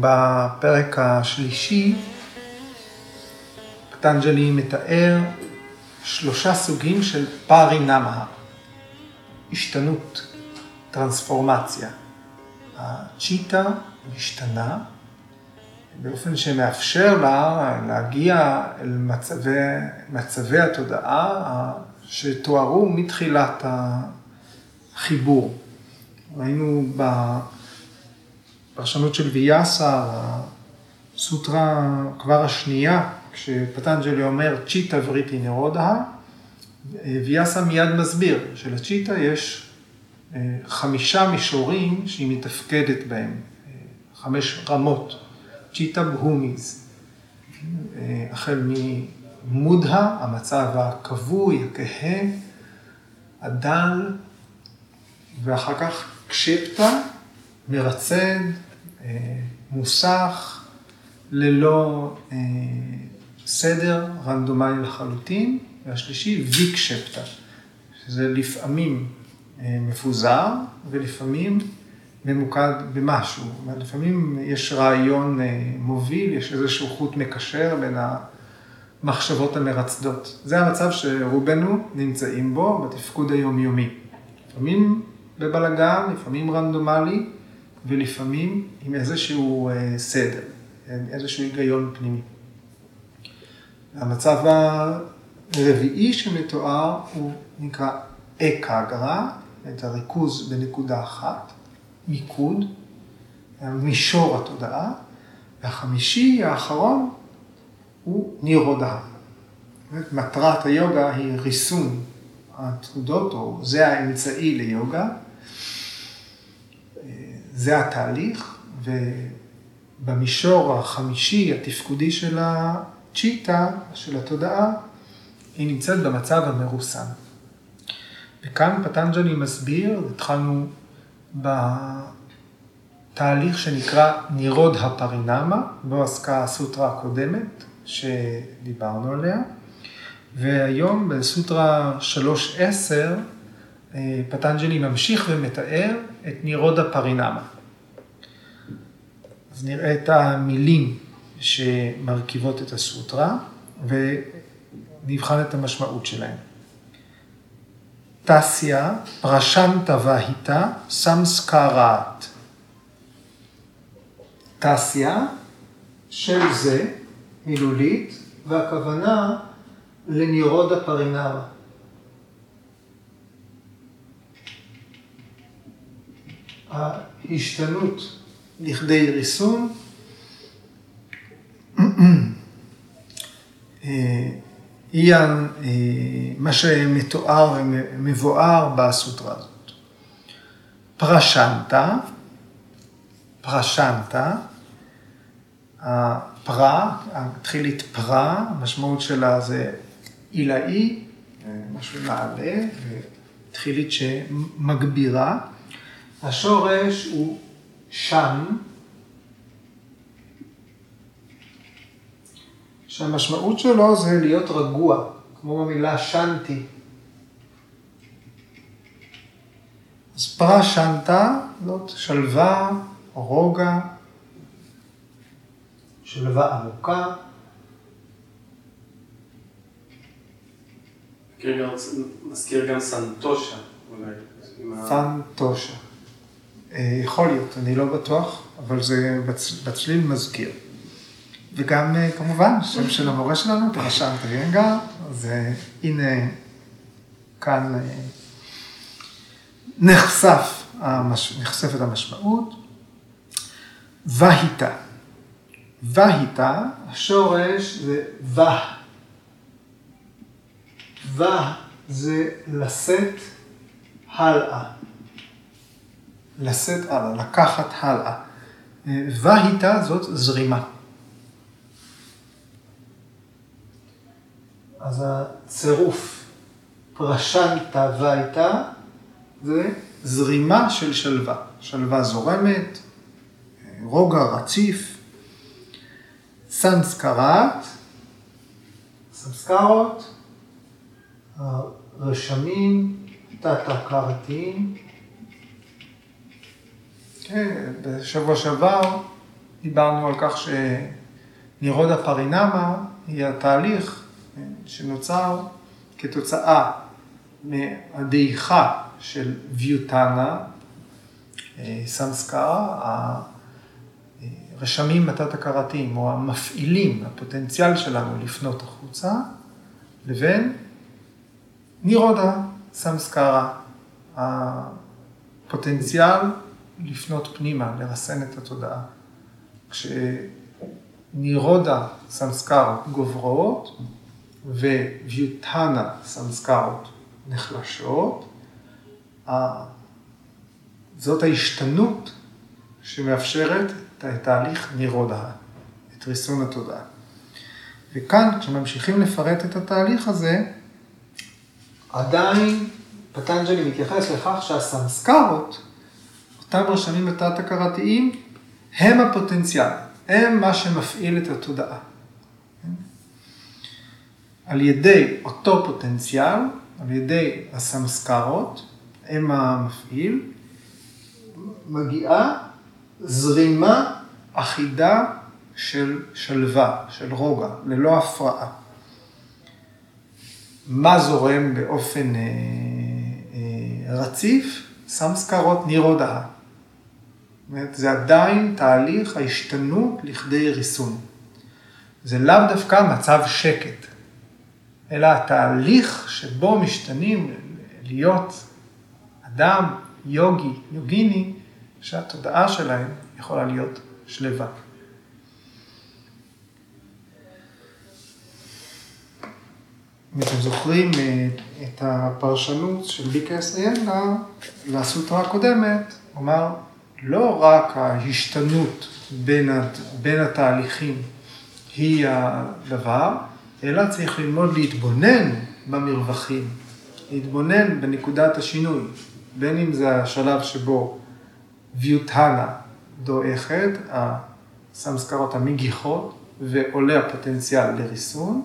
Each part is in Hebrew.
בפרק השלישי, פטנג'לי מתאר שלושה סוגים של פארי נמה, השתנות, טרנספורמציה. הצ'יטה משתנה באופן שמאפשר לה להגיע אל מצבי, מצבי התודעה שתוארו מתחילת החיבור. ראינו בפרשנות של ויאסה, הסוטרה כבר השנייה, כשפטנג'לי אומר צ'יטה וריטי נרודה, ויאסה מיד מסביר שלצ'יטה יש אה, חמישה מישורים שהיא מתפקדת בהם, אה, חמש רמות, צ'יטה בהומיז, אה, החל ממודה, המצב הכבוי, הכהה, הדל, ואחר כך קשפטה, מרצד, מוסך, ללא סדר רנדומלי לחלוטין, והשלישי ויקשפטה, שזה לפעמים אה, מפוזר ולפעמים ממוקד במשהו. לפעמים יש רעיון אה, מוביל, יש איזשהו חוט מקשר בין המחשבות המרצדות. זה המצב שרובנו נמצאים בו בתפקוד היומיומי. לפעמים בבלגן, לפעמים רנדומלי ולפעמים עם איזשהו אה, סדר, איזשהו היגיון פנימי. המצב הרביעי שמתואר הוא נקרא אקגרה, את הריכוז בנקודה אחת, מיקוד, מישור התודעה, והחמישי, האחרון, הוא נירודה. מטרת היוגה היא ריסון התעודות, או זה האמצעי ליוגה, זה התהליך, ובמישור החמישי, התפקודי של הצ'יטה, של התודעה, היא נמצאת במצב המרוסן. וכאן פטנג'לי מסביר, התחלנו בתהליך שנקרא נירוד הפרינמה, בו עסקה הסוטרה הקודמת שדיברנו עליה, והיום בסוטרה 3.10 אה, פטנג'לי ממשיך ומתאר את נירוד הפרינמה. אז נראה את המילים שמרכיבות את הסוטרה ונבחן את המשמעות שלהן. תסיה פרשנטה והיטה סמסקראת. תסיה של זה, מילולית, והכוונה לנירוד הפרינמה. ההשתנות לכדי ריסון אה, היא אה, מה שמתואר ומבואר בסוטרה הזאת. פרשנטה, פרשנטה, הפרה, התחילית פרה, המשמעות שלה זה עילאי, משהו מעלה, ותחילית שמגבירה. השורש הוא שם, שהמשמעות שלו זה להיות רגוע, כמו במילה שנתי. אז פרה שנתה זאת שלווה, רוגע, שלווה עמוקה. מזכיר גם סנטושה אולי. סנטושה. אה, יכול להיות, אני לא בטוח, אבל זה בצליל מזכיר. וגם אה, כמובן, שם של המורה שלנו, פרשן טריינגה, אז אה, הנה כאן נחשף, נחשפת המשמעות. והיטה. והיטה, השורש זה בה. בה זה לשאת הלאה. לשאת הלאה, לקחת הלאה. והיטה זאת זרימה. אז הצירוף פרשנטה והייתה זה זרימה של שלווה. שלווה זורמת, רוגע רציף, סנסקרת, סנסקרות, רשמים תת-הכרתיים. כן, בשבוע שעבר דיברנו על כך שנירודה פרינמה היא התהליך שנוצר כתוצאה מהדעיכה של ויוטנה, סמסקרה, הרשמים התת-הכרתיים או המפעילים, הפוטנציאל שלנו לפנות החוצה, לבין נירודה סמסקרה, הפוטנציאל לפנות פנימה, לרסן את התודעה. כשנירודה סמסקרות גוברות וויוטנה סמסקרות נחלשות, זאת ההשתנות שמאפשרת את תהליך נירודה, את ריסון התודעה. וכאן, כשממשיכים לפרט את התהליך הזה, עדיין פטנג'לי מתייחס לכך שהסמסקרות, אותם רשמים התת-הכרתיים, הם הפוטנציאל, הם מה שמפעיל את התודעה. על ידי אותו פוטנציאל, על ידי הסמסקרות, הם המפעיל, מגיעה זרימה אחידה של שלווה, של רוגע, ללא הפרעה. מה זורם באופן אה, אה, רציף? סמסקרות נירודה. זה עדיין תהליך ההשתנות לכדי ריסון. זה לאו דווקא מצב שקט, אלא התהליך שבו משתנים להיות אדם, יוגי, יוגיני, שהתודעה שלהם יכולה להיות שלווה. אם אתם זוכרים אה, את הפרשנות של ביקה אסריאלה לסוטרה הקודמת, הוא אמר, לא רק ההשתנות בין, בין התהליכים היא הדבר, אלא צריך ללמוד להתבונן במרווחים, להתבונן בנקודת השינוי, בין אם זה השלב שבו ויוטהנה דועכת, הסמסקרות המגיחות, ועולה הפוטנציאל לריסון,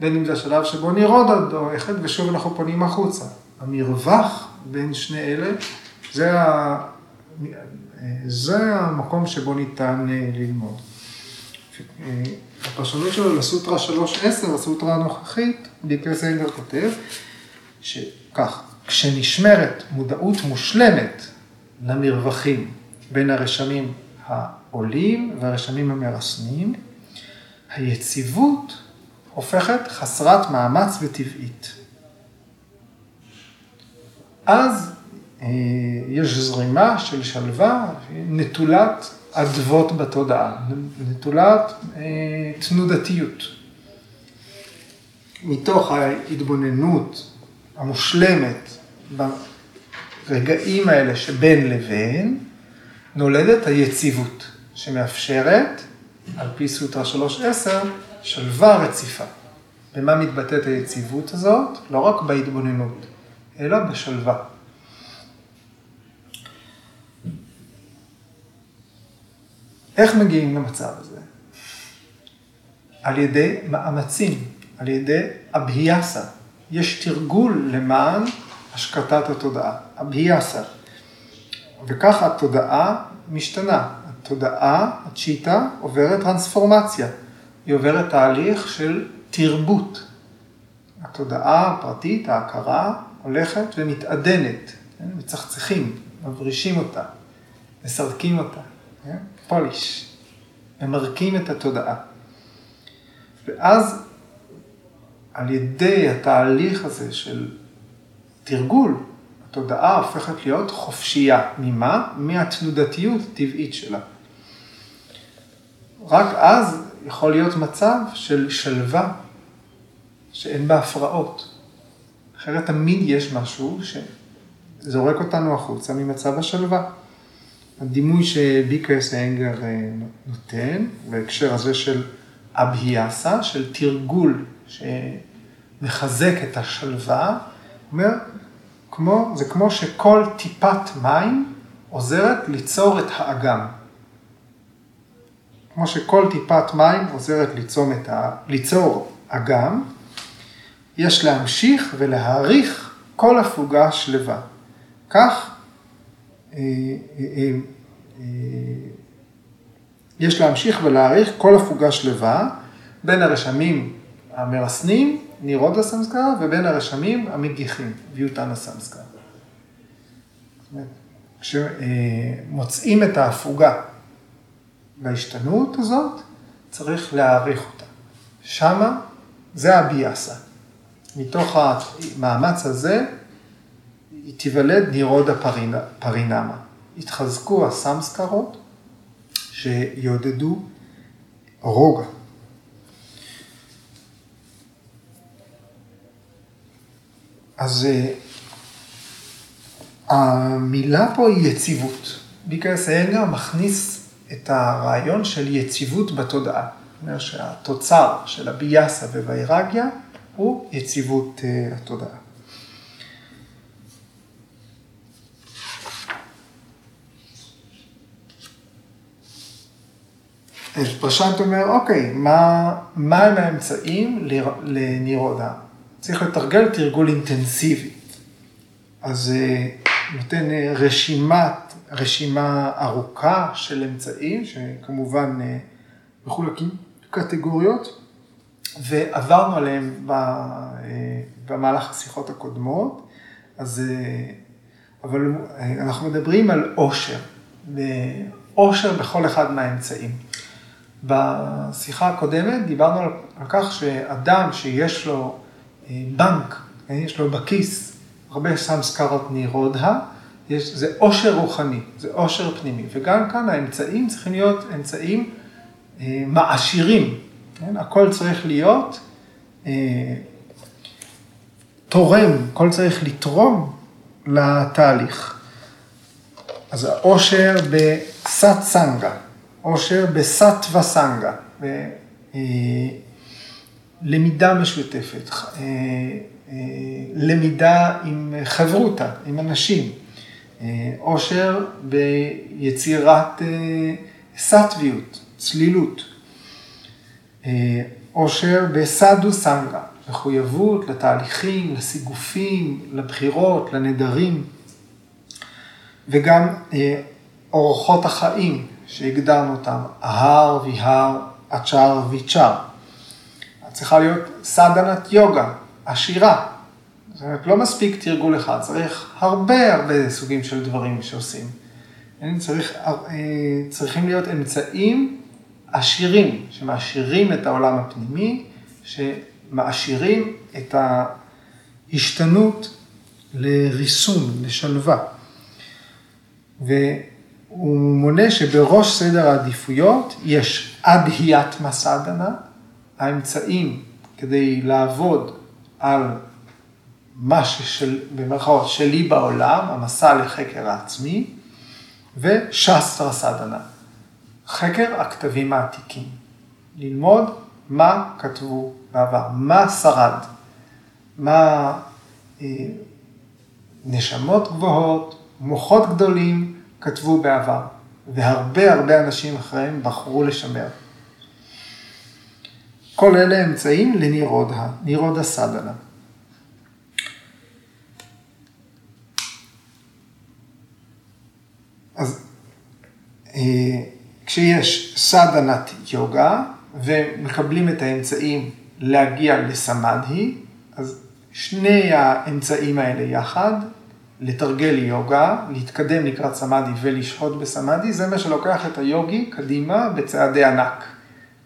בין אם זה השלב שבו נירודה דועכת, ושוב אנחנו פונים החוצה. המרווח בין שני אלה, זה, ה... זה המקום שבו ניתן אה, ללמוד. אה, הפרשנות שלו לסוטרה 3.10, הסוטרה הנוכחית, דיקל סיינדר כותב, שכך, כשנשמרת מודעות מושלמת למרווחים בין הרשמים העולים והרשמים המרסנים, היציבות הופכת חסרת מאמץ וטבעית. אז יש זרימה של שלווה נטולת אדוות בתודעה, נטולת אה, תנודתיות. מתוך ההתבוננות המושלמת ברגעים האלה שבין לבין, נולדת היציבות שמאפשרת, על פי סוטרה 3.10, שלווה רציפה. במה מתבטאת היציבות הזאת? לא רק בהתבוננות, אלא בשלווה. איך מגיעים למצב הזה? על ידי מאמצים, על ידי אבהיאסה. יש תרגול למען השקטת התודעה, אבהיאסה. וככה התודעה משתנה. התודעה, הצ'יטה, עוברת טרנספורמציה. היא עוברת תהליך של תרבות. התודעה הפרטית, ההכרה, הולכת ומתעדנת, כן? מצחצחים, מברישים אותה, מסרקים אותה, פוליש, ממרקים את התודעה. ואז על ידי התהליך הזה של תרגול, התודעה הופכת להיות חופשייה. ממה? מהתנודתיות הטבעית שלה. רק אז יכול להיות מצב של שלווה, שאין בה הפרעות. אחרת תמיד יש משהו שזורק אותנו החוצה ממצב השלווה. הדימוי שביקרס אנגר אה, נותן, בהקשר הזה של אבהיאסה, של תרגול שמחזק את השלווה, אומר, כמו, זה כמו שכל טיפת מים עוזרת ליצור את האגם. כמו שכל טיפת מים עוזרת ליצור, את ה... ליצור אגם, יש להמשיך ולהעריך כל הפוגה שלווה. כך, יש להמשיך ולהעריך כל הפוגה שלווה בין הרשמים המרסנים, נירוד הסמסקרה, ובין הרשמים המגיחים, ויוטן הסמסקרה. כשמוצאים את ההפוגה בהשתנות הזאת, צריך להעריך אותה. שמה זה הביאסה. מתוך המאמץ הזה תיוולד נירוד הפרינמה. יתחזקו הסמסקרות שיעודדו רוגע. אז אה, המילה פה היא יציבות. ביקרס איינגר מכניס את הרעיון של יציבות בתודעה. זאת אומרת שהתוצר של הביאסה ווירגיה הוא יציבות אה, התודעה. פרשנט אומר, אוקיי, מה, מה הם האמצעים לנירודה? צריך לתרגל תרגול אינטנסיבי. אז אה, נותן אה, רשימת, רשימה ארוכה של אמצעים, שכמובן אה, מחולקים קטגוריות, ועברנו עליהם במהלך השיחות הקודמות, אז, אבל אנחנו מדברים על עושר, עושר בכל אחד מהאמצעים. בשיחה הקודמת דיברנו על כך שאדם שיש לו בנק, יש לו בכיס הרבה סמסקרות נירודה, יש, זה עושר רוחני, זה עושר פנימי, וגם כאן האמצעים צריכים להיות אמצעים אה, מעשירים, כן? הכל צריך להיות אה, תורם, הכל צריך לתרום לתהליך. אז העושר בסת סנגה, עושר בסת וסנגה, למידה משותפת, אה, אה, למידה עם חברותה, עם אנשים, אה, עושר ביצירת סטוויות, צלילות, עושר בסדו סנגה, מחויבות לתהליכים, לסיגופים, לבחירות, לנדרים, וגם אורחות החיים שהגדרנו אותם, ההר ויהר, אצ'ר ויצ'ר. צריכה להיות סדנת יוגה, עשירה. זאת אומרת, לא מספיק תרגול אחד, צריך הרבה הרבה סוגים של דברים שעושים. צריך, אה, צריכים להיות אמצעים עשירים, שמעשירים את העולם הפנימי, שמעשירים את ההשתנות לריסון, לשלווה. והוא מונה שבראש סדר העדיפויות יש אדהיית מסדנה, האמצעים כדי לעבוד על מה ששל, במרכאות שלי בעולם, המסע לחקר העצמי, ושסטרה סדנה, חקר הכתבים העתיקים. ללמוד מה כתבו בעבר, מה שרד, מה אה, נשמות גבוהות, מוחות גדולים כתבו בעבר, והרבה הרבה אנשים אחריהם בחרו לשמר. כל אלה אמצעים לנירודה, נירודה סדנה. אז אה, כשיש סדנת יוגה ומקבלים את האמצעים להגיע לסמדהי, אז שני האמצעים האלה יחד, לתרגל יוגה, להתקדם לקראת סמאדי ולשהות בסמאדי, זה מה שלוקח את היוגי קדימה בצעדי ענק,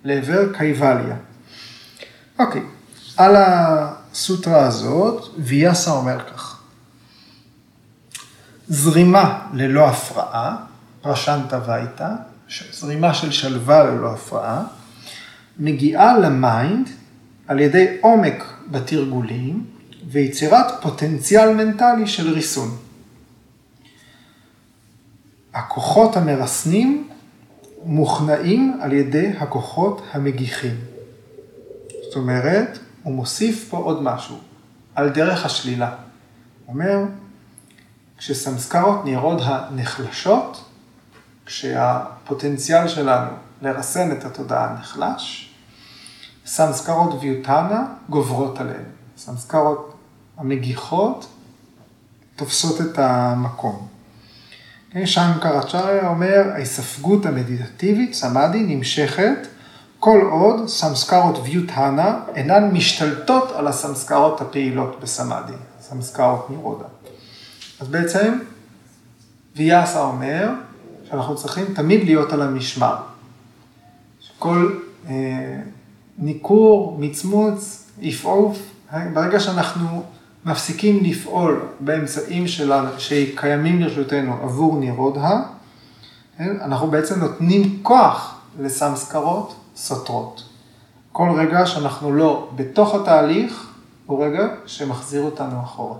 לעבר קייבליה. אוקיי, על הסוטרה הזאת, ויאסה אומר כך: זרימה ללא הפרעה, פרשנטה וייטה, זרימה של שלווה ללא הפרעה, מגיעה ל mind על ידי עומק בתרגולים ויצירת פוטנציאל מנטלי של ריסון. הכוחות המרסנים מוכנעים על ידי הכוחות המגיחים. זאת אומרת, הוא מוסיף פה עוד משהו, על דרך השלילה. הוא אומר, כשסמסקרות נראות הנחלשות, כשהפוטנציאל שלנו לרסן את התודעה נחלש, סמסקרות ויוטנה גוברות עליהן. סמסקרות המגיחות תופסות את המקום. שנקרצ'ריה אומר, ההיספגות המדיטטיבית, סמאדי, נמשכת כל עוד סמסקרות ויוטהנה אינן משתלטות על הסמסקרות הפעילות בסמאדי, סמסקרות נירודה. אז בעצם ויאסה אומר שאנחנו צריכים תמיד להיות על המשמר. שכל אה, ניכור, מצמוץ, עפעוף, ברגע שאנחנו מפסיקים לפעול באמצעים שלנו, שקיימים לרשותנו עבור נירודה, כן, אנחנו בעצם נותנים כוח לסמסקרות סותרות. כל רגע שאנחנו לא בתוך התהליך, הוא רגע שמחזיר אותנו אחורה.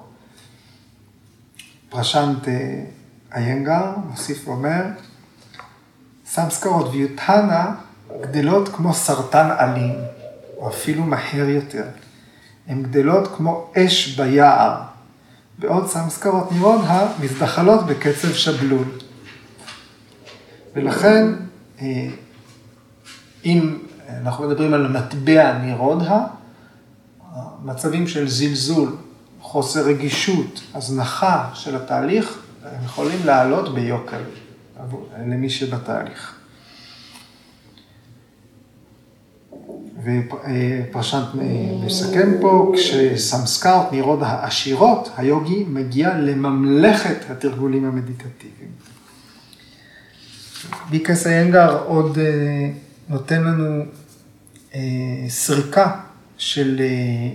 פרשנט אה, איינגר מוסיף ואומר, סמסקרות ויוטהנה גדלות כמו סרטן אלים, או אפילו מהר יותר. הן גדלות כמו אש ביער, בעוד סמסקרות נירודה מזדחלות בקצב שבלול. ולכן, אה, אם אנחנו מדברים על מטבע נירודה, מצבים של זלזול, חוסר רגישות, הזנחה של התהליך, הם יכולים לעלות ביוקר למי שבתהליך. ופרשנט מסכם פה, כשסמסקרת נירוד העשירות, היוגי מגיע לממלכת התרגולים המדיטטיביים. ביקס איינגר עוד אה, נותן לנו אה, סריקה של אה,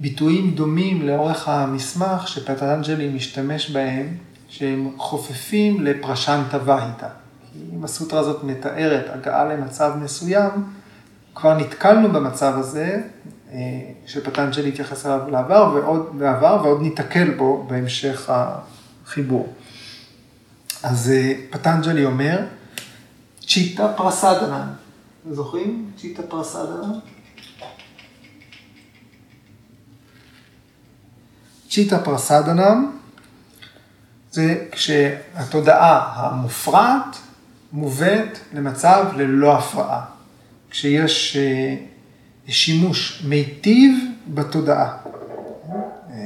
ביטויים דומים לאורך המסמך שפטרנג'לי משתמש בהם, שהם חופפים לפרשנטה והיטה. אם הסוטרה הזאת מתארת הגעה למצב מסוים, כבר נתקלנו במצב הזה, אה, שפטנג'לי התייחס אליו לעבר ועוד, בעבר, ועוד ניתקל בו בהמשך החיבור. אז פטנג'לי אומר, צ'יטה פרסדנה, זוכרים? צ'יטה פרסדנה? צ'יטה פרסדנם זה כשהתודעה המופרעת מובאת למצב ללא הפרעה. כשיש אה, שימוש מיטיב בתודעה. אה,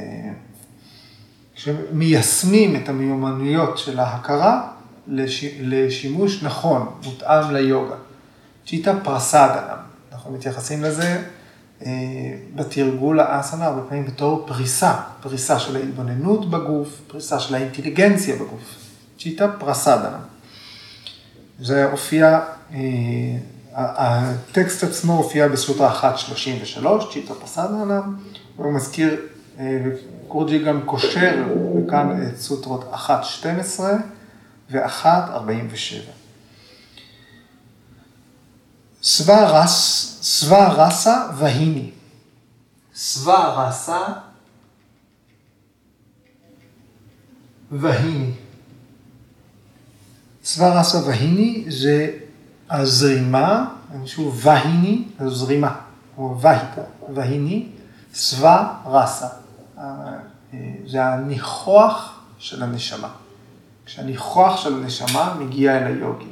כשמיישמים את המיומנויות של ההכרה לשימוש נכון, מותאם ליוגה. צ'יטה פרסדנם, אנחנו מתייחסים לזה אה, בתרגול האסנה הרבה פעמים בתור פריסה, פריסה של ההתבוננות בגוף, פריסה של האינטליגנציה בגוף. צ'יטה פרסדנם. זה הופיע הטקסט עצמו הופיע בסוטרה 1.33, צ'יטה פסדנה, והוא מזכיר, קורג'י גם קושר כאן את סוטרות 1.12 ו-1.47. סווה רסה והיני. סווה רסה והיני. סווה רסה והיני זה הזרימה, שוב, והיני, זו זרימה, או והיטה, והיני, סווה רסה. זה הניחוח של הנשמה. כשהניחוח של הנשמה מגיע אל היוגי.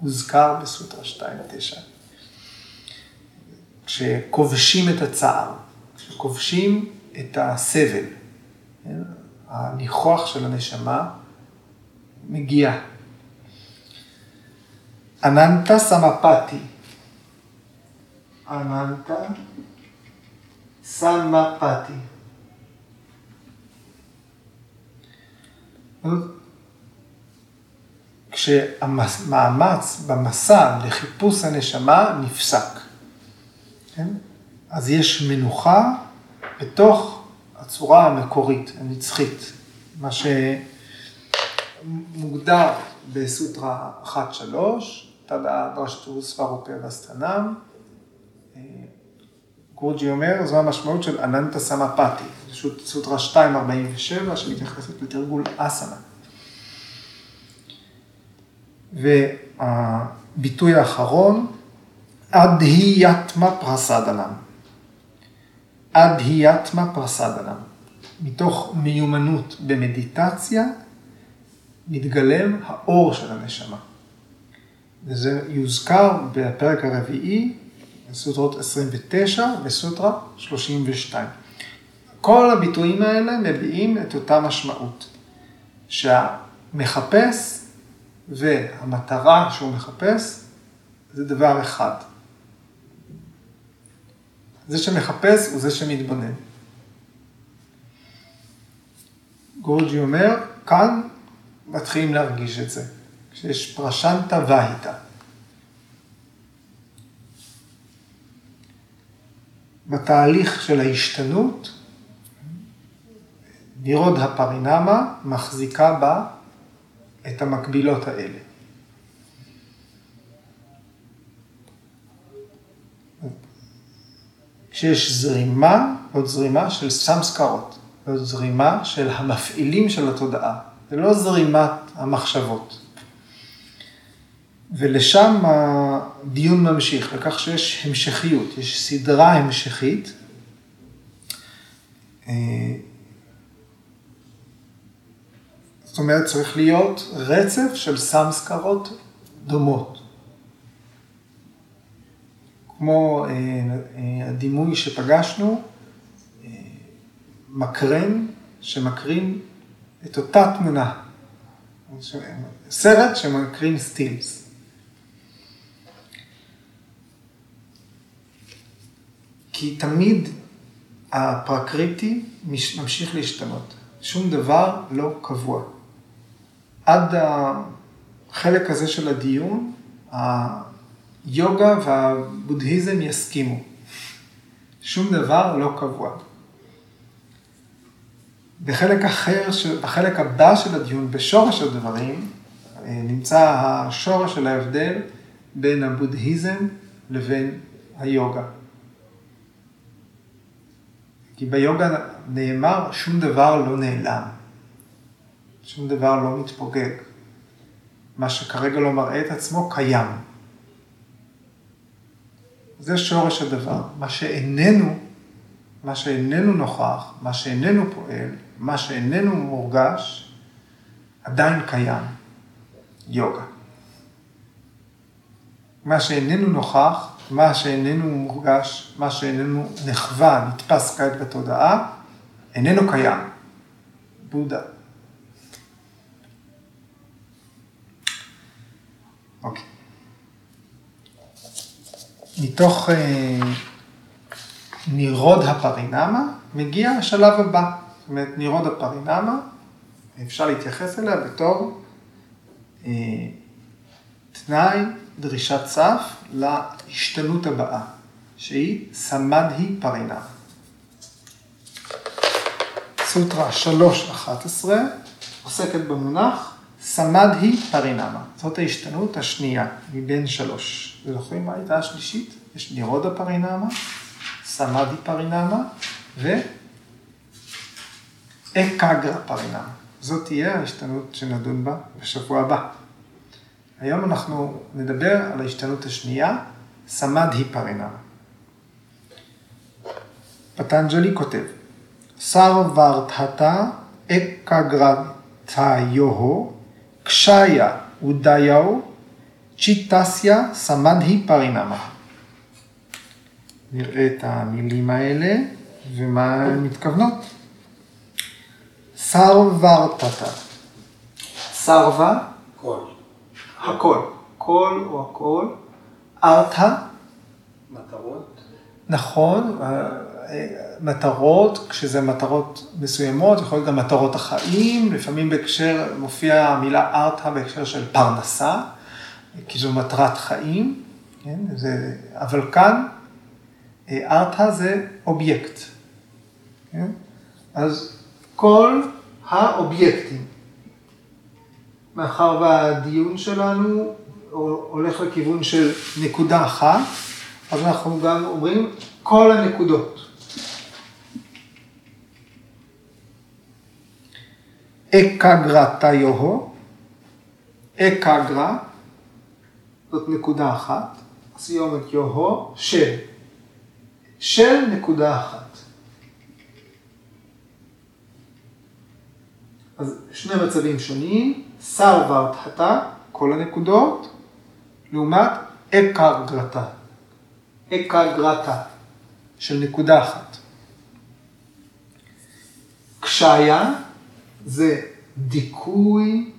הוזכר בסוטרה 2.9. כשכובשים את הצער, כשכובשים את הסבל, הניחוח של הנשמה מגיע אננטה סמפתי. אננטה סמפתי. כשהמאמץ במסע לחיפוש הנשמה נפסק, כן? אז יש מנוחה בתוך הצורה המקורית, הנצחית, מה שמוגדר בסוטרה 1-3, תדעה דרשתו ספרופה וסטנם. אה, גורג'י אומר, זו המשמעות של אננטה סמפתי, זו סוטרה 247 שמתייחסת לתרגול אסנה. והביטוי האחרון, אדהיאטמה פרסדנם. אדהיאטמה פרסדנם. מתוך מיומנות במדיטציה, מתגלם האור של הנשמה. וזה יוזכר בפרק הרביעי, בסוטרות 29 וסוטרה 32. כל הביטויים האלה מביעים את אותה משמעות, שהאור המחפש והמטרה שהוא מחפש זה דבר אחד. זה שמחפש הוא זה שמתבונן. גורג'י אומר, כאן מתחילים להרגיש את זה, כשיש פרשנטה והיטה. בתהליך של ההשתנות, נירוד הפרינמה מחזיקה בה את המקבילות האלה. כשיש זרימה, עוד זרימה של סמסקרות, עוד זרימה של המפעילים של התודעה, זה לא זרימת המחשבות. ולשם הדיון ממשיך, לכך שיש המשכיות, יש סדרה המשכית. אה, זאת אומרת, צריך להיות רצף של סמסקרות דומות. כמו אה, אה, הדימוי שפגשנו, מקרן שמקרין את אותה תמונה. סרט שמקרין סטילס. כי תמיד הפרקריטי ממשיך להשתנות. שום דבר לא קבוע. עד החלק הזה של הדיון, היוגה והבודהיזם יסכימו. שום דבר לא קבוע. בחלק אחר, בחלק הבא של הדיון, בשורש הדברים, נמצא השורש של ההבדל בין הבודהיזם לבין היוגה. כי ביוגה נאמר, שום דבר לא נעלם, שום דבר לא מתפוגג. מה שכרגע לא מראה את עצמו קיים. זה שורש הדבר. מה שאיננו, מה שאיננו נוכח, מה שאיננו פועל, מה שאיננו מורגש, עדיין קיים. יוגה. מה שאיננו נוכח, מה שאיננו מורגש, מה שאיננו נחווה, נתפס כעת בתודעה, איננו קיים. בודה. אוקיי. מתוך אה, נירוד הפרינמה מגיע השלב הבא. זאת אומרת, נירוד הפרינמה, אפשר להתייחס אליה בתור אה, תנאי דרישת סף להשתנות הבאה, שהיא סמדהי פרינה. סוטרה 3.11 עוסקת במונח סמדהי פרינמה. זאת ההשתנות השנייה מבין שלוש. זוכרים מה הייתה השלישית? יש נירודה פרינמה, סמדהי פרינמה ואקגרה פרינמה. זאת תהיה ההשתנות שנדון בה בשבוע הבא. היום אנחנו נדבר על ההשתנות השנייה, סמדהי פרינמה. פטנג'לי כותב, סרוורתתה אקגרתיוהו קשיה ודייהו צ'יטסיה סמדהי פרינמה. נראה את המילים האלה ומה הן מתכוונות. סרוורתתה. סרווה. כל. הכל. כל או הכל. ארתא. מטרות. נכון, מטרות, כשזה מטרות מסוימות, יכול להיות גם מטרות החיים, לפעמים בהקשר, מופיעה המילה ארתא בהקשר של פרנסה, כי זו מטרת חיים, כן? זה, אבל כאן ארתא זה אובייקט, כן? אז כל האובייקטים, מאחר והדיון שלנו הולך לכיוון של נקודה אחת, אז אנחנו גם אומרים כל הנקודות. אקגרתיוהו, אקגרה, זאת נקודה אחת, סיומת יוהו, של, של נקודה אחת. אז שני מצבים שונים, סרוורתתה, כל הנקודות, לעומת אקגרתה, אקגרתה, של נקודה אחת. קשיה זה דיכוי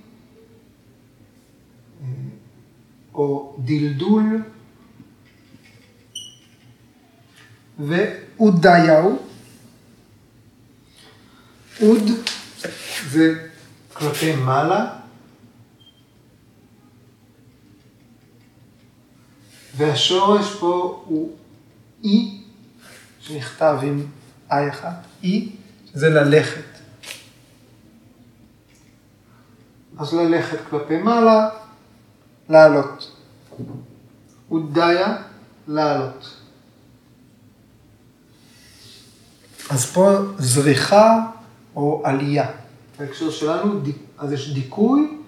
או דלדול, ואודאיהו. אוד זה כלפי מעלה, והשורש פה הוא אי, שנכתב עם אי אחד, אי זה ללכת. אז ללכת כלפי מעלה, לעלות. אודיה, לעלות. אז פה זריחה או עלייה. בהקשר שלנו, אז יש דיכוי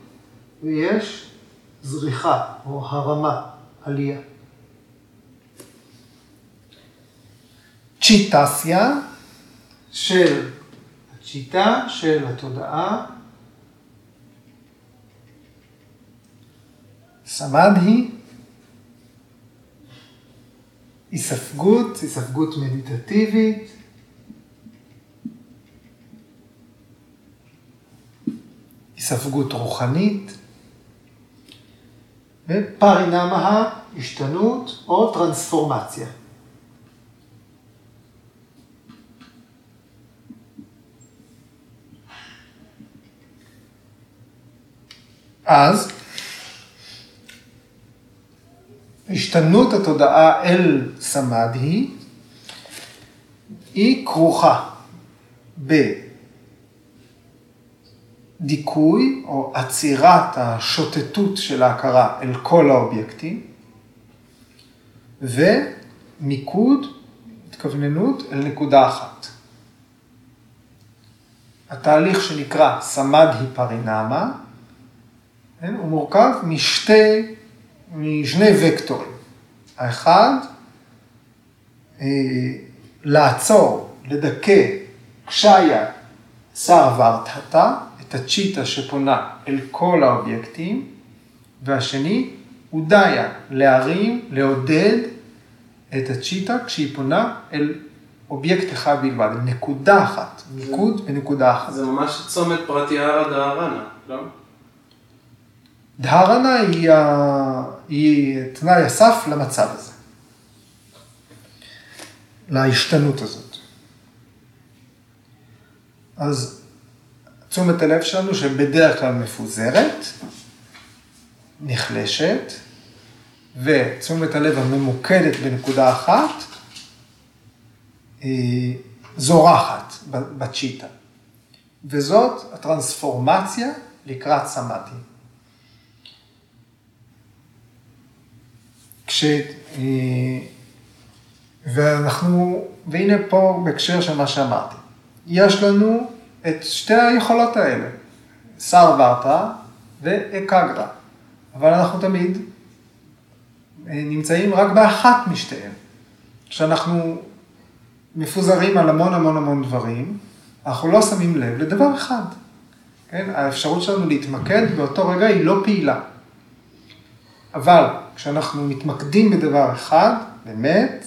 ויש זריחה או הרמה, עלייה. צ'יטסיה של הצ'יטה, של התודעה. סמדהי, היספגות, היספגות מדיטטיבית. היספגות רוחנית. ופרינמה, השתנות או טרנספורמציה. אז השתנות התודעה אל סמדהי היא כרוכה בדיכוי או עצירת השוטטות של ההכרה אל כל האובייקטים ומיקוד, התכווננות אל נקודה אחת. התהליך שנקרא סמדהי פרינמה כן? הוא מורכב משתי, משני וקטורים. האחד, אה, לעצור, לדכא, קשיה, שר ורתתה, את הצ'יטה שפונה אל כל האובייקטים, והשני, הודיה, להרים, לעודד את הצ'יטה כשהיא פונה אל אובייקט אחד בלבד, נקודה אחת, מיקוד בנקודה אחת. זה ממש צומת פרטיארה דהרנה, לא? דהרנה היא, ה... היא תנאי הסף למצב הזה, להשתנות הזאת. אז תשומת הלב שלנו שבדרך כלל מפוזרת, נחלשת, ותשומת הלב הממוקדת בנקודה אחת, זורחת בצ'יטה. וזאת הטרנספורמציה לקראת סמאטי. כש... אה, ואנחנו, והנה פה בהקשר של מה שאמרתי, יש לנו את שתי היכולות האלה, שר ורתא ואקגרא, אבל אנחנו תמיד אה, נמצאים רק באחת משתיהן. כשאנחנו מפוזרים על המון המון המון דברים, אנחנו לא שמים לב לדבר אחד. כן? האפשרות שלנו להתמקד באותו רגע היא לא פעילה. אבל כשאנחנו מתמקדים בדבר אחד, באמת,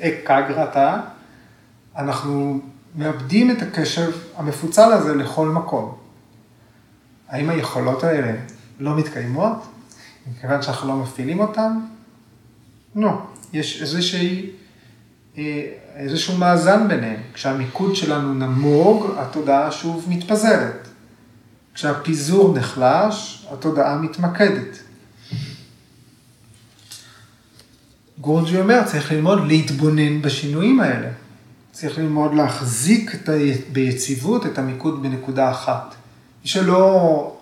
אקגרתא, אנחנו מאבדים את הקשב המפוצל הזה לכל מקום. האם היכולות האלה לא מתקיימות, מכיוון שאנחנו לא מפעילים אותן? לא. יש איזושהי, אה, איזשהו מאזן ביניהם. כשהמיקוד שלנו נמוג, התודעה שוב מתפזרת. כשהפיזור נחלש, התודעה מתמקדת. גורג'י אומר, צריך ללמוד להתבונן בשינויים האלה. צריך ללמוד להחזיק את ה... ביציבות את המיקוד בנקודה אחת. מי שלא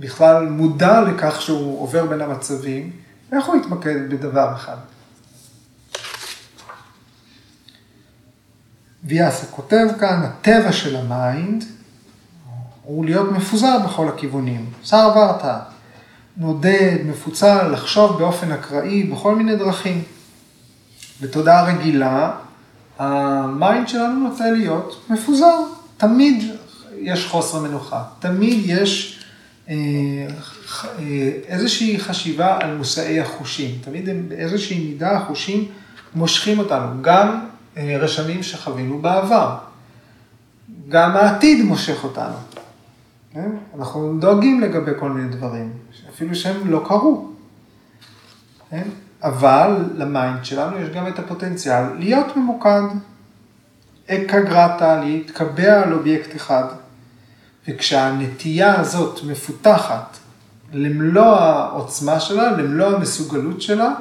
בכלל מודע לכך שהוא עובר בין המצבים, איך הוא יתמקד בדבר אחד? ויאסה כותב כאן, הטבע של ה mind הוא להיות מפוזר בכל הכיוונים. ורתא, נודד, מפוצל, לחשוב באופן אקראי בכל מיני דרכים. בתודעה רגילה, ה mind שלנו נוטה להיות מפוזר. תמיד יש חוסר מנוחה, תמיד יש אה, אה, איזושהי חשיבה על מושאי החושים. תמיד באיזושהי מידה החושים מושכים אותנו, גם אה, רשמים שחווינו בעבר. גם העתיד מושך אותנו. אנחנו דואגים לגבי כל מיני דברים. אפילו שהם לא קרו. כן? אבל ל mind שלנו יש גם את הפוטנציאל להיות ממוקד. אקגרטה, להתקבע על אובייקט אחד. וכשהנטייה הזאת מפותחת למלוא העוצמה שלה, למלוא המסוגלות שלה,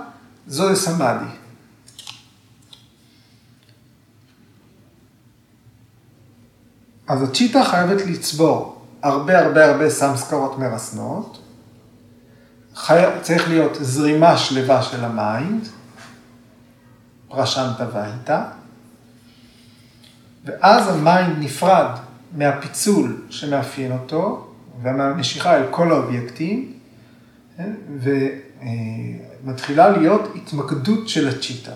זוהי סמאדי. אז הצ'יטה חייבת לצבור הרבה הרבה הרבה סמסקרות מרסנות. צריך להיות זרימה שלווה של ה mind, פרשנטה והיטה, ואז ה mind נפרד מהפיצול שמאפיין אותו, ומהמשיכה אל כל האובייקטים, כן? ומתחילה להיות התמקדות של הצ'יטה.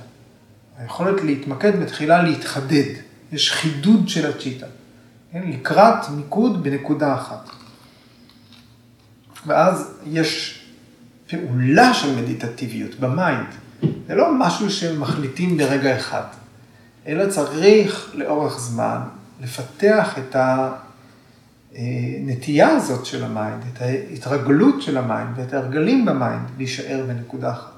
היכולת להתמקד מתחילה להתחדד, יש חידוד של הצ'יטה, כן? לקראת מיקוד בנקודה אחת. ואז יש פעולה של מדיטטיביות ב mind. זה לא משהו שמחליטים ברגע אחד, אלא צריך לאורך זמן לפתח את הנטייה הזאת של ה mind, את ההתרגלות של ה mind ואת ההרגלים ב mind להישאר בנקודה אחת.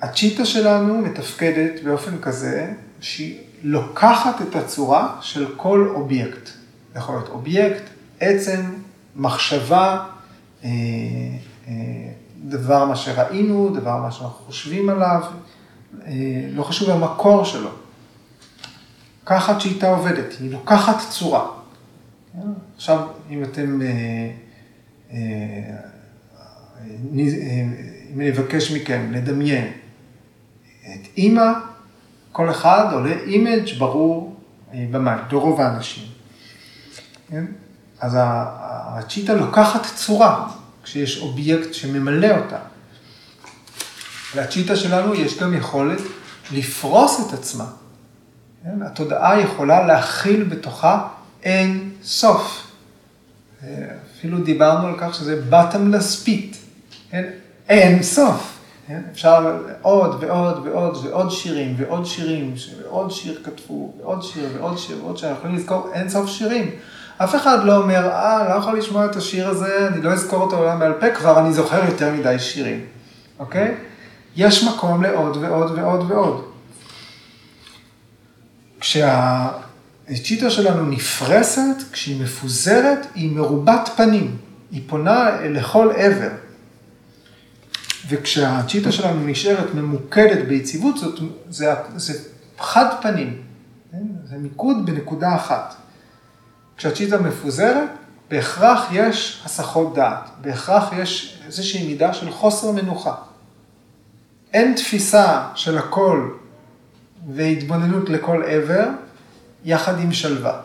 הצ'יטה שלנו מתפקדת באופן כזה שהיא לוקחת את הצורה של כל אובייקט. זה יכול להיות אובייקט, עצם, מחשבה, אה, אה, דבר מה שראינו, דבר מה שאנחנו חושבים עליו, אה, לא חשוב המקור שלו. ככה צ'יטה עובדת, היא לוקחת צורה. עכשיו, אם אתם, אם אני אבקש מכם לדמיין את אימא, כל אחד עולה image ברור במים, לרוב האנשים. כן? אז הצ'יטה לוקחת צורה כשיש אובייקט שממלא אותה. לצ'יטה שלנו יש גם יכולת לפרוס את עצמה. כן? התודעה יכולה להכיל בתוכה אין סוף. אפילו דיברנו על כך שזה bottomless pit, כן? אין סוף. כן? אפשר עוד ועוד ועוד ועוד שירים ועוד שירים, ועוד שיר כתבו, ועוד שיר ועוד שיר ועוד שיר, אנחנו יכולים לזכור אין סוף שירים. אף אחד לא אומר, אה, לא יכול לשמוע את השיר הזה, אני לא אזכור אותו לעולם בעל פה, כבר אני זוכר יותר מדי שירים, אוקיי? יש מקום לעוד ועוד ועוד ועוד. כשהצ'יטה שלנו נפרסת, כשהיא מפוזרת, היא מרובת פנים. היא פונה לכל עבר. וכשהצ'יטה שלנו נשארת ממוקדת ביציבות, זאת, זה, זה חד פנים, כן? זה מיקוד בנקודה אחת. כשהצ'יטה מפוזרת, בהכרח יש הסחות דעת, בהכרח יש איזושהי מידה של חוסר מנוחה. אין תפיסה של הכל והתבוננות לכל עבר, יחד עם שלווה.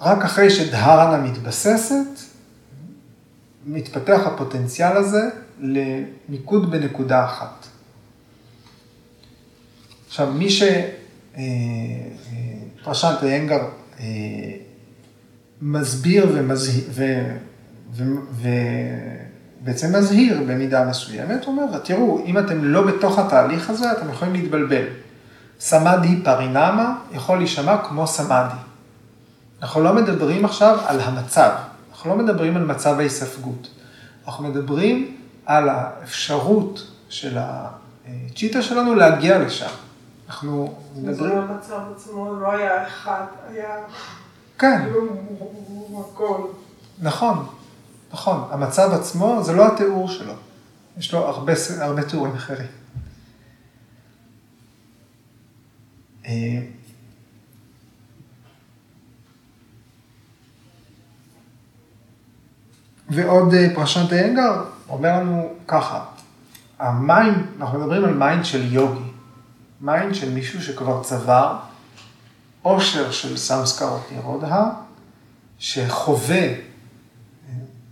רק אחרי שדהרנה מתבססת, מתפתח הפוטנציאל הזה למיקוד בנקודה אחת. עכשיו, מי שפרשנט אה, אה, איינגר אה, מסביר ובעצם מזהיר במידה מסוימת, הוא אומר, תראו, אם אתם לא בתוך התהליך הזה, אתם יכולים להתבלבל. סמאדי פרינמה יכול להישמע כמו סמאדי. אנחנו לא מדברים עכשיו על המצב, אנחנו לא מדברים על מצב ההיספגות. אנחנו מדברים על האפשרות של הצ'יטה שלנו להגיע לשם. אנחנו מדברים... זה המצב עצמו לא היה אחד, היה... כן. הכל. נכון, נכון. המצב עצמו זה לא התיאור שלו. יש לו הרבה, הרבה תיאורים אחרים. ועוד אה, פרשנט איינגר אומר לנו ככה, ה mind, אנחנו מדברים על mind של יוגי, mind של מישהו שכבר צבר עושר של סמסקרות נירודה, שחווה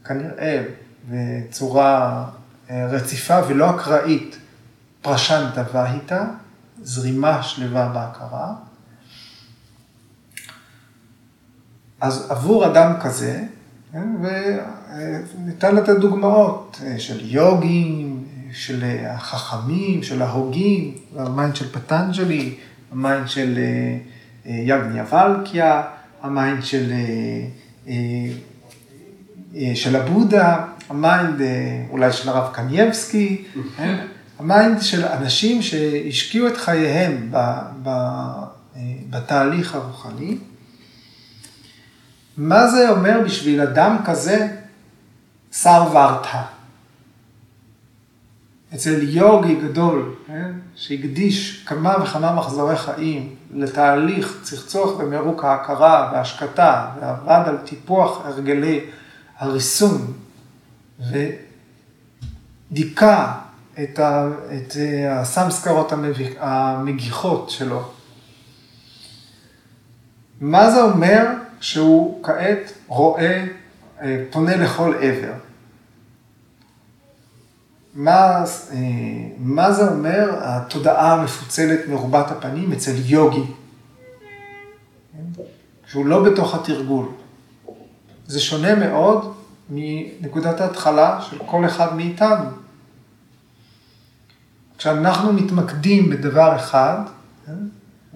כנראה בצורה אה, רציפה ולא אקראית פרשנטה והיטה, זרימה שלווה בהכרה. אז עבור אדם כזה, כן, ניתן לתת דוגמאות של יוגים, של החכמים, של ההוגים, ה mind של פטנג'לי, ה mind של יגניה ולקיה, ה mind של, של הבודה, ה mind אולי של הרב קנייבסקי, ה mind של אנשים שהשקיעו את חייהם בתהליך הרוחני. מה זה אומר בשביל אדם כזה, סרוורתה? אצל יוגי גדול, כן? שהקדיש כמה וכמה מחזורי חיים לתהליך צחצוח במירוק ההכרה והשקטה, ועבד על טיפוח הרגלי הריסון, ודיכא את, ה, את הסמסקרות המגיחות שלו. מה זה אומר שהוא כעת רואה, פונה לכל עבר? מה, מה זה אומר התודעה המפוצלת מרובת הפנים אצל יוגי? שהוא לא בתוך התרגול. זה שונה מאוד מנקודת ההתחלה של כל אחד מאיתנו. כשאנחנו מתמקדים בדבר אחד,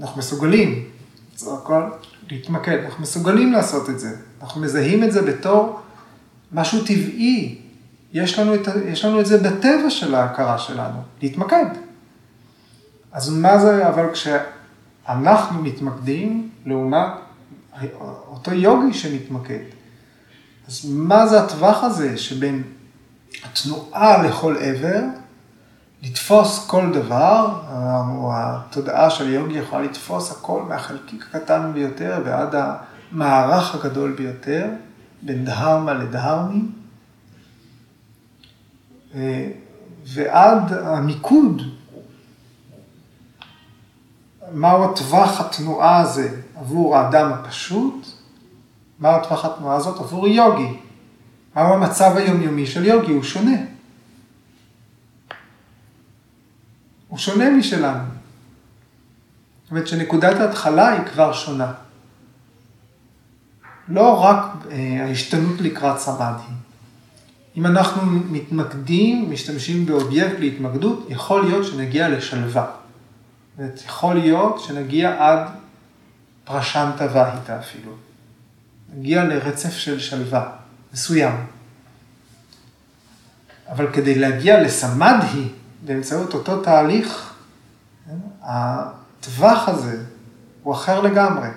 אנחנו מסוגלים, זה הכל להתמקד, אנחנו מסוגלים לעשות את זה. אנחנו מזהים את זה בתור משהו טבעי. יש לנו את, יש לנו את זה בטבע של ההכרה שלנו, להתמקד. אז מה זה, אבל כשאנחנו מתמקדים לעומת אותו יוגי שמתמקד, אז מה זה הטווח הזה שבין התנועה לכל עבר, לתפוס כל דבר, או התודעה של יוגי יכולה לתפוס הכל מהחלקיק הקטן ביותר ועד המערך הגדול ביותר, בין דהרמה לדהרמי, ועד המיקוד, מהו הטווח התנועה הזה עבור האדם הפשוט, מהו הטווח התנועה הזאת עבור יוגי, מהו המצב היומיומי של יוגי, הוא שונה. הוא שונה משלנו. זאת אומרת שנקודת ההתחלה היא כבר שונה. לא רק אה, ההשתנות לקראת סמאדי. אם אנחנו מתמקדים, משתמשים באובייקט להתמקדות, יכול להיות שנגיע לשלווה. זאת יכול להיות שנגיע עד פרשנטה והיטה אפילו. נגיע לרצף של שלווה מסוים. אבל כדי להגיע לסמדהי, באמצעות אותו תהליך, הטווח הזה הוא אחר לגמרי.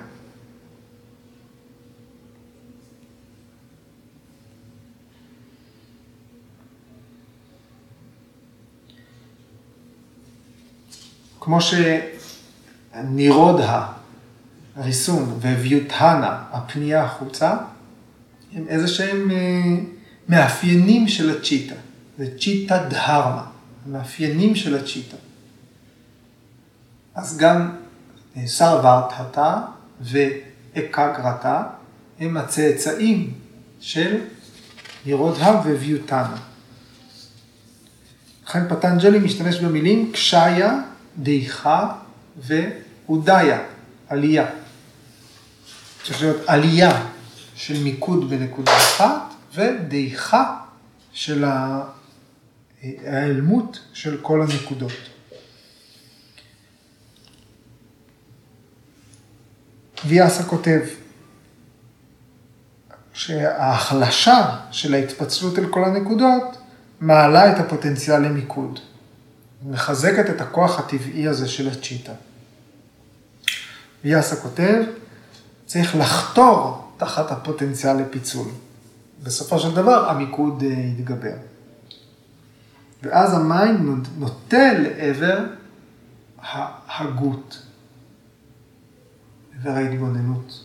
כמו שנירודה, הריסון, וויוטהנה, הפנייה החוצה, הם איזה שהם אה, מאפיינים של הצ'יטה. זה צ'יטה דהרמה. המאפיינים של הצ'יטה. אז גם אה, סרוורטהתה ואקגרתה הם הצאצאים של ירודה וויוטנה. לכן פטנג'לי משתמש במילים קשיה, דעיכה ואודיה, עלייה. צריך להיות עלייה של מיקוד בנקודה אחת ודעיכה של. ההיעלמות של כל הנקודות. ויאסה כותב שההחלשה של ההתפצלות אל כל הנקודות מעלה את הפוטנציאל למיקוד. מחזקת את הכוח הטבעי הזה של הצ'יטה. ויאסה כותב, צריך לחתור תחת הפוטנציאל לפיצול. בסופו של דבר המיקוד אה, יתגבר. ואז המים נוטה לעבר ההגות, לעבר ההתגוננות,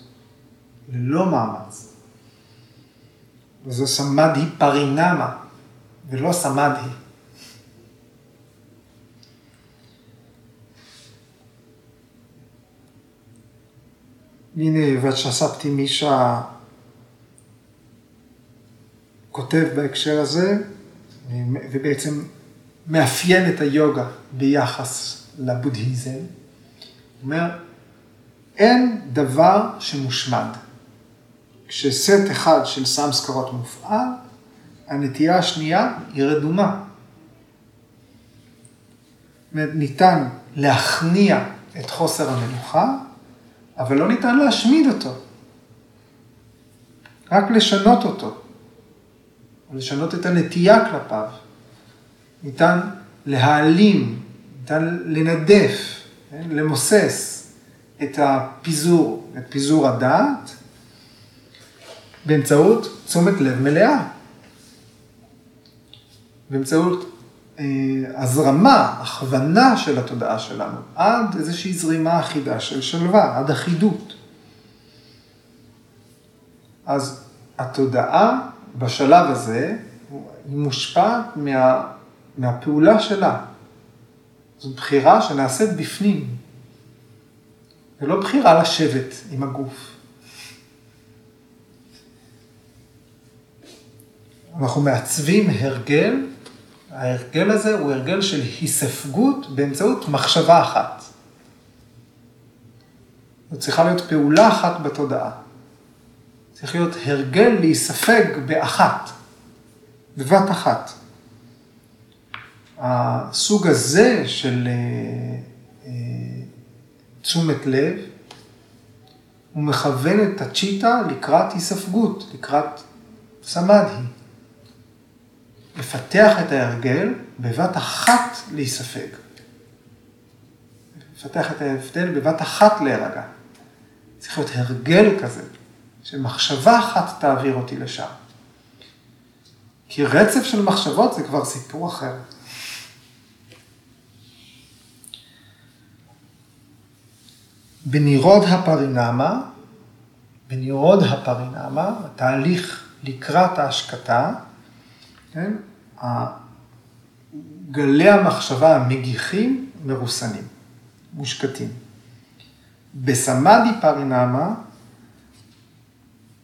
ללא מאמץ. וזו סמדהי פרינמה, ולא סמדהי. הנה וצ'ספתי מישה כותב בהקשר הזה, ובעצם מאפיין את היוגה ביחס לבודהיזם. אומר, אין דבר שמושמד. כשסט אחד של סמסקרות מופעל, הנטייה השנייה היא רדומה. ניתן להכניע את חוסר המנוחה, אבל לא ניתן להשמיד אותו. רק לשנות אותו, או לשנות את הנטייה כלפיו. ניתן להעלים, ניתן לנדף, כן? למוסס את הפיזור, את פיזור הדעת, באמצעות תשומת לב מלאה. באמצעות הזרמה, הכוונה של התודעה שלנו, עד איזושהי זרימה אחידה של שלווה, עד אחידות. אז התודעה בשלב הזה, היא מושפעת מה, מהפעולה שלה. זו בחירה שנעשית בפנים. זה לא בחירה לשבת עם הגוף. אנחנו מעצבים הרגל, ההרגל הזה הוא הרגל של היספגות באמצעות מחשבה אחת. זו צריכה להיות פעולה אחת בתודעה. צריך להיות הרגל להיספג באחת, בבת אחת. הסוג הזה של אה, אה, תשומת לב, הוא מכוון את הצ'יטה לקראת היספגות, לקראת סמדהי. לפתח את ההרגל בבת אחת להיספג. לפתח את ההבדל בבת אחת להירגע. צריך להיות הרגל כזה, שמחשבה אחת תעביר אותי לשם. כי רצף של מחשבות זה כבר סיפור אחר. בנירוד הפרינמה, בנירוד הפרינמה, התהליך לקראת ההשקטה, כן? גלי המחשבה המגיחים מרוסנים, מושקטים. בסמאדי פרינמה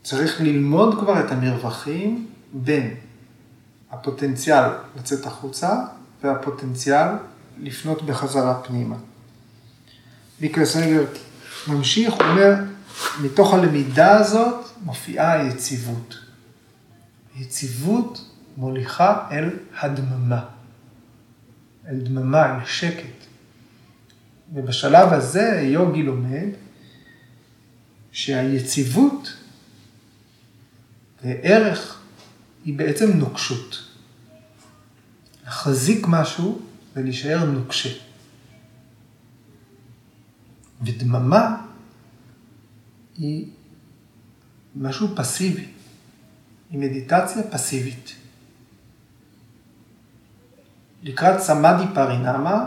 צריך ללמוד כבר את המרווחים בין הפוטנציאל לצאת החוצה והפוטנציאל לפנות בחזרה פנימה. מיקלסנגר ממשיך, הוא אומר, מתוך הלמידה הזאת מופיעה היציבות. יציבות מוליכה אל הדממה, אל דממה, אל שקט. ובשלב הזה יוגי לומד שהיציבות וערך היא בעצם נוקשות. להחזיק משהו ולהישאר נוקשה. ודממה היא משהו פסיבי, היא מדיטציה פסיבית. לקראת סמאדי פרינמה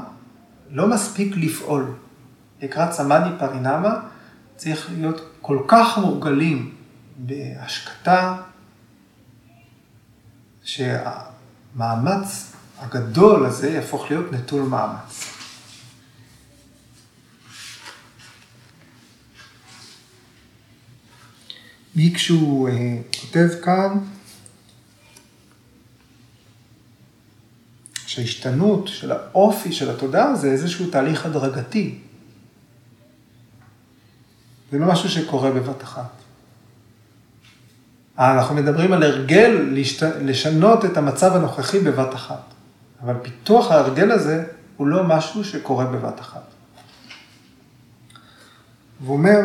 לא מספיק לפעול. לקראת סמאדי פרינמה צריך להיות כל כך מורגלים בהשקטה, שהמאמץ הגדול הזה יהפוך להיות נטול מאמץ. מי כשהוא אה, כותב כאן, שההשתנות של האופי של התודעה זה איזשהו תהליך הדרגתי. זה לא משהו שקורה בבת אחת. אנחנו מדברים על הרגל להשת... לשנות את המצב הנוכחי בבת אחת. אבל פיתוח ההרגל הזה הוא לא משהו שקורה בבת אחת. והוא אומר,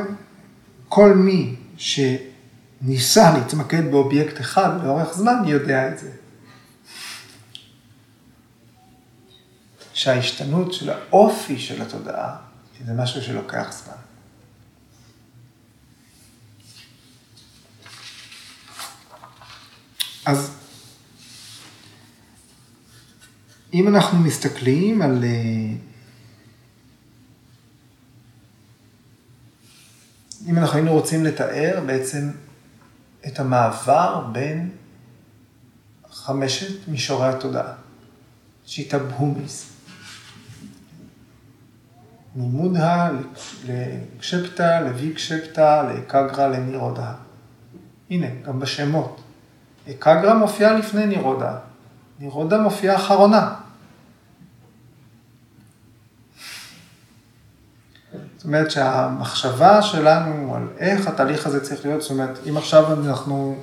כל מי שניסה להתמקד באובייקט אחד לאורך זמן, יודע את זה. שההשתנות של האופי של התודעה זה משהו שלוקח זמן. אז אם אנחנו מסתכלים על... אה, אם אנחנו היינו רוצים לתאר בעצם את המעבר בין חמשת מישורי התודעה, שיטה בהומיס, ממודה לקשפטה, לוויקשפטה, לאקגרה, לנירודה. הנה, גם בשמות. אקגרה מופיעה לפני נירודה, נירודה מופיעה אחרונה. זאת אומרת שהמחשבה שלנו על איך התהליך הזה צריך להיות, זאת אומרת, אם עכשיו אנחנו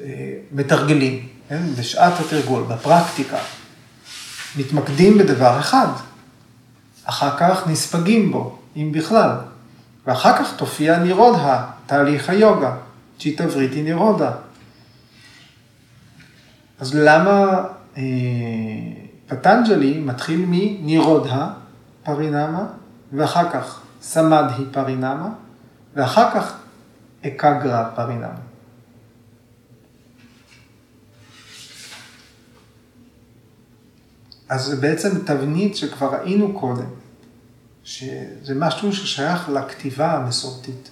אה, מתרגלים, כן? בשעת התרגול, בפרקטיקה, מתמקדים בדבר אחד, אחר כך נספגים בו, אם בכלל, ואחר כך תופיע נירודה, תהליך היוגה, צ'יטה וריטי נירודה. אז למה אה, פטנג'לי מתחיל מנירודה פרינמה, ואחר כך סמדהי פרינמה, ואחר כך אקגרה פרינמה. אז זה בעצם תבנית שכבר ראינו קודם, שזה משהו ששייך לכתיבה המסורתית,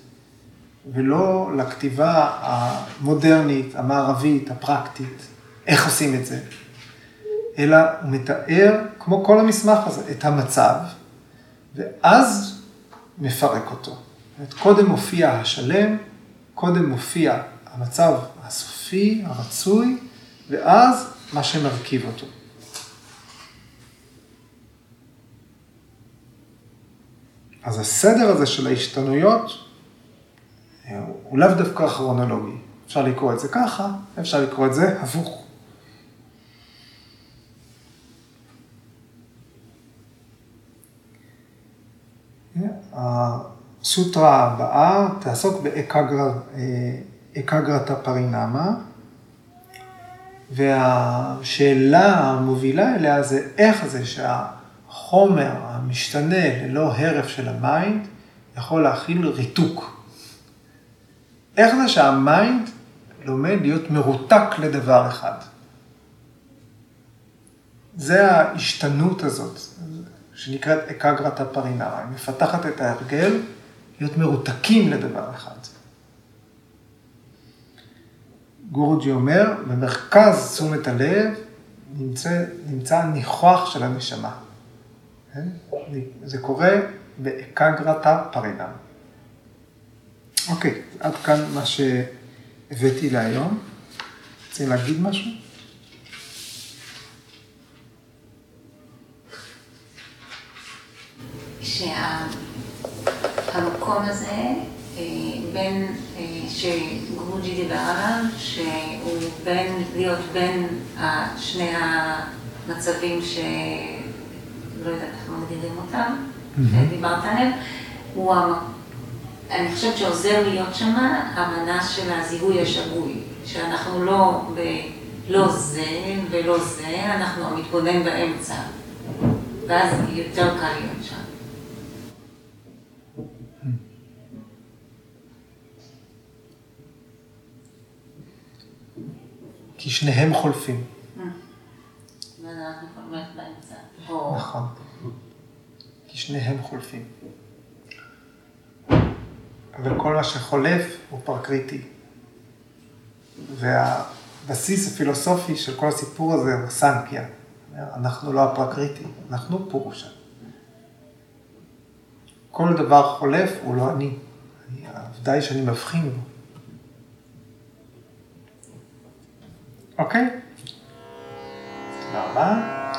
ולא לכתיבה המודרנית, המערבית, הפרקטית, איך עושים את זה, אלא הוא מתאר, כמו כל המסמך הזה, את המצב, ואז מפרק אותו. זאת קודם מופיע השלם, קודם מופיע המצב הסופי, הרצוי, ואז מה שמרכיב אותו. אז הסדר הזה של ההשתנויות הוא לאו דווקא כרונולוגי. אפשר לקרוא את זה ככה, אפשר לקרוא את זה הפוך. הסוטרה הבאה תעסוק באקגרתא פרינמה, והשאלה המובילה אליה זה איך זה שהחומר המשתנה ללא הרף של ה mind יכול להכיל ריתוק. איך זה שהמיינד לומד להיות מרותק לדבר אחד. זה ההשתנות הזאת, שנקראת אקגרתא פרינמה. היא מפתחת את ההרגל להיות מרותקים לדבר אחד. גורג'י אומר, במרכז תשומת הלב נמצא, נמצא הניחוח של הנשמה. כן? זה קורה באקגרתא פרינמה. אוקיי, עד כאן מה שהבאתי להיום. רוצים להגיד משהו? שהמקום הזה, אה, בין, אה, שגרוג'י דיבר עליו, שהוא בין, להיות בין שני המצבים שלא יודעת מגדירים אותם, שדיברת עליהם, הוא אני חושבת שעוזר להיות שם המנה של הזיהוי השגוי, שאנחנו לא בלא זה ולא זה, אנחנו המתבונן באמצע, ואז יותר קל להיות שם. כי שניהם חולפים. אה. נכון. שניהם חולפים. וכל מה שחולף הוא פרקריטי. והבסיס הפילוסופי של כל הסיפור הזה הוא סנקיה. אנחנו לא הפרקריטי, אנחנו פורושה. כל דבר חולף הוא לא אני. העובדה היא שאני מבחין בו. אוקיי? תודה רבה.